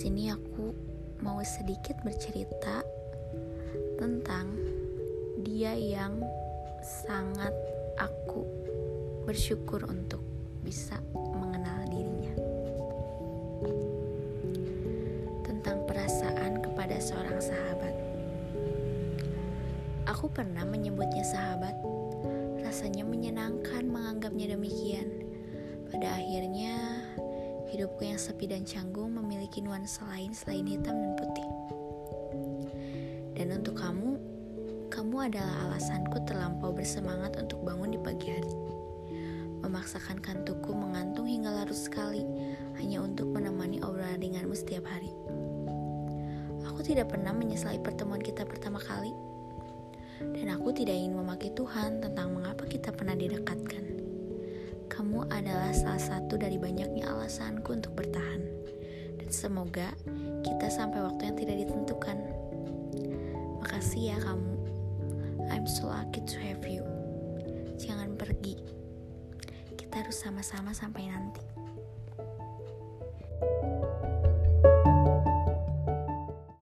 sini aku mau sedikit bercerita tentang dia yang sangat aku bersyukur untuk bisa mengenal dirinya. Tentang perasaan kepada seorang sahabat. Aku pernah menyebutnya sahabat. Rasanya menyenangkan menganggapnya demikian. Pada akhirnya, hidupku yang sepi dan canggung memiliki nuansa lain selain hitam dan putih. Dan untuk kamu, kamu adalah alasanku terlampau bersemangat untuk bangun di pagi hari. Memaksakan kantukku mengantung hingga larut sekali, hanya untuk menemani obrolan ringanmu setiap hari. Aku tidak pernah menyesali pertemuan kita pertama kali. Dan aku tidak ingin memaki Tuhan tentang mengapa kita pernah didekatkan kamu adalah salah satu dari banyaknya alasanku untuk bertahan. Dan semoga kita sampai waktu yang tidak ditentukan. Makasih ya kamu. I'm so lucky to have you. Jangan pergi. Kita harus sama-sama sampai nanti.